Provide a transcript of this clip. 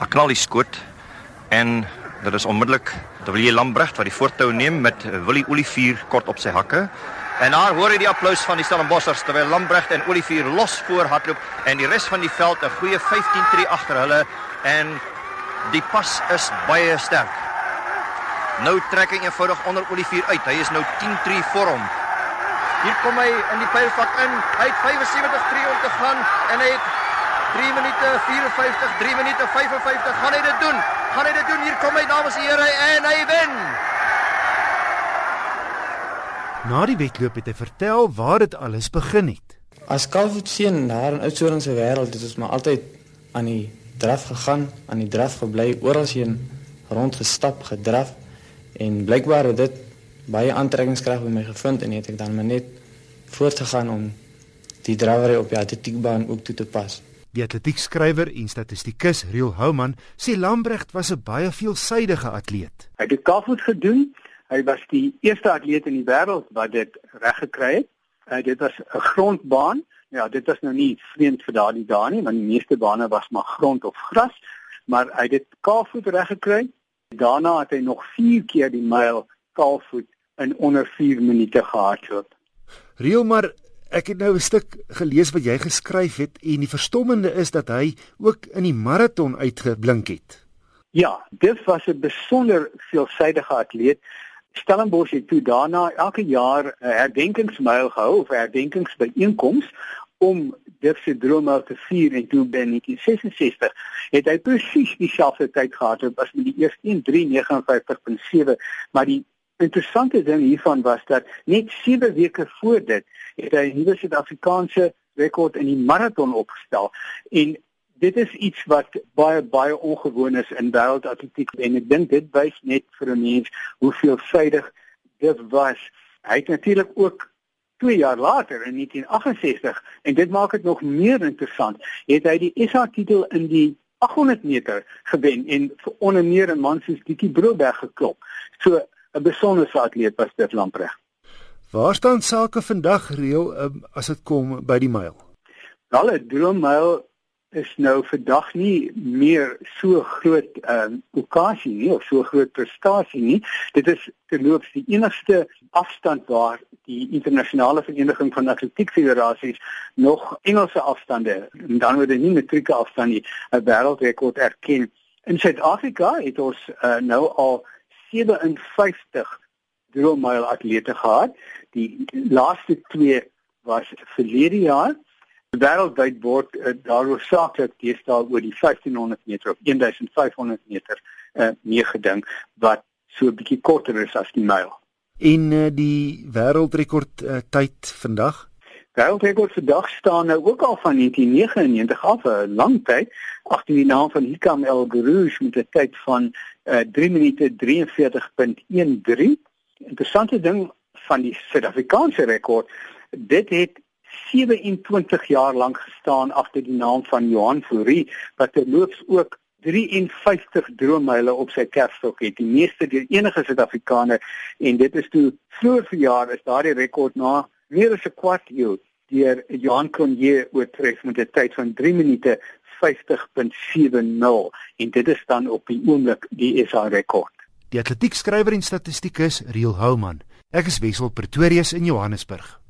'n knal die skoot en dit is onmiddellik terwyl Lambregt wat die voortou neem met Willie Olivier kort op sy hakke. En daar hoor jy die applous van die Stellenbossers terwyl Lambregt en Olivier los voor hardloop en die res van die veld 'n goeie 15-3 agter hulle en die pas is baie sterk. Nou trek hy eenvoudig onder Olivier uit. Hy is nou 10-3 voor hom. Hier kom hy in die pylvak in. Hy het 75-3 om te gaan en hy het 3 minute 54, 3 minute 55. Gaan hy dit doen? Gaan hy dit doen? Hier kom hy dames en here en hy wen. Na die wedloop het hy vertel waar dit alles begin het. As Calvert seun daar in Oudtshoorn se wêreld het ons maar altyd aan die draf gegaan, aan die draf gebly, oral heen rondgestap, gedraf en blykbaar het dit baie aantrekkingskrag by my gevind en het ek dan maar net voortgegaan om die drawery op die atletiekbaan ook toe te pas. Die atletiekskrywer en statistikus Riel Houman sê Lambregt was 'n baie veelsidige atleet. Hy het dit kafoet gedoen Hy was die eerste atleet in die wêreld wat dit reg gekry het. Uh, dit was 'n grondbaan. Ja, dit was nou nie vreemd vir daardie dae nie, want die meeste bane was maar grond of gras, maar hy het dit kaalvoet reg gekry. Daarna het hy nog 4 keer die myl kaalvoet in onder 4 minute gehardloop. Reël maar ek het nou 'n stuk gelees wat jy geskryf het en die verstommende is dat hy ook in die maraton uitgeblink het. Ja, dit was 'n besonder veelsidige atleet. Stellenbosch het toe daarna elke jaar 'n herdenkingsmyl gehou of herdenkingsbyeenkoms om dit se drome te vier en toe binne 1966 het hy presies dieselfde tyd gehad as met die eerste 1:359.7 maar die interessante ding hiervan was dat net 7 weke voor dit het hy 'n nuwe Suid-Afrikaanse rekord in die maraton opgestel en dit is iets wat baie baie ongewoon is in wêreldatletiek en ek dink dit wys net vir 'n mens hoe veelsidig dit was. Hy het natuurlik ook 2 jaar later in 1968 en dit maak dit nog meer interessant, het hy die SA titel in die 800 meter gewen en onder meer in Mansus Dikkie Broberg geklop. So 'n besondere atleet was dit Lamprecht. Waar staan sake vandag reël um, as dit kom by die myl? Wel 'n droommyl is nou vandag nie meer so groot ehm um, okasie nie of so groot prestasie nie. Dit is terloops die enigste afstand waar die internasionale vereniging van atletiek federasies nog Engelse afstande en dan word dit nie metrieke afstand nie 'n wêreldrekord erken. In Suid-Afrika het ons uh, nou al 57 droomyl atlete gehad. Die laaste twee was verlede jaar wêreldwyd word uh, daaroor saaklik deesdae oor die 1500 meter of 1500 meter uh, meegeding wat so 'n bietjie korter is as die myl. En uh, die wêreldrekord uh, tyd vandag? Wêreldrekord vandag staan nou ook al van 1999 af, 'n lang tyd, agter die naam van Hikam El Gurouj met 'n tyd van uh, 3 minute 43.13. Interessante ding van die Suid-Afrikaanse rekord, dit het 27 jaar lank gestaan agter die naam van Johan Fourie wat terloops ook 53 droommyle op sy kerfstok het. Die meeste deur enige Suid-Afrikaner en dit is toe vroeër verjaar is daardie rekord na meer as 'n kwart eeu deur Johan Cronje oortref met 'n tyd van 3 minute 50.70 en dit is dan op die oomblik die SA rekord. Die atletiekskrywer en statistikus Riel Houman. Ek is Wessel Pretorius in Johannesburg.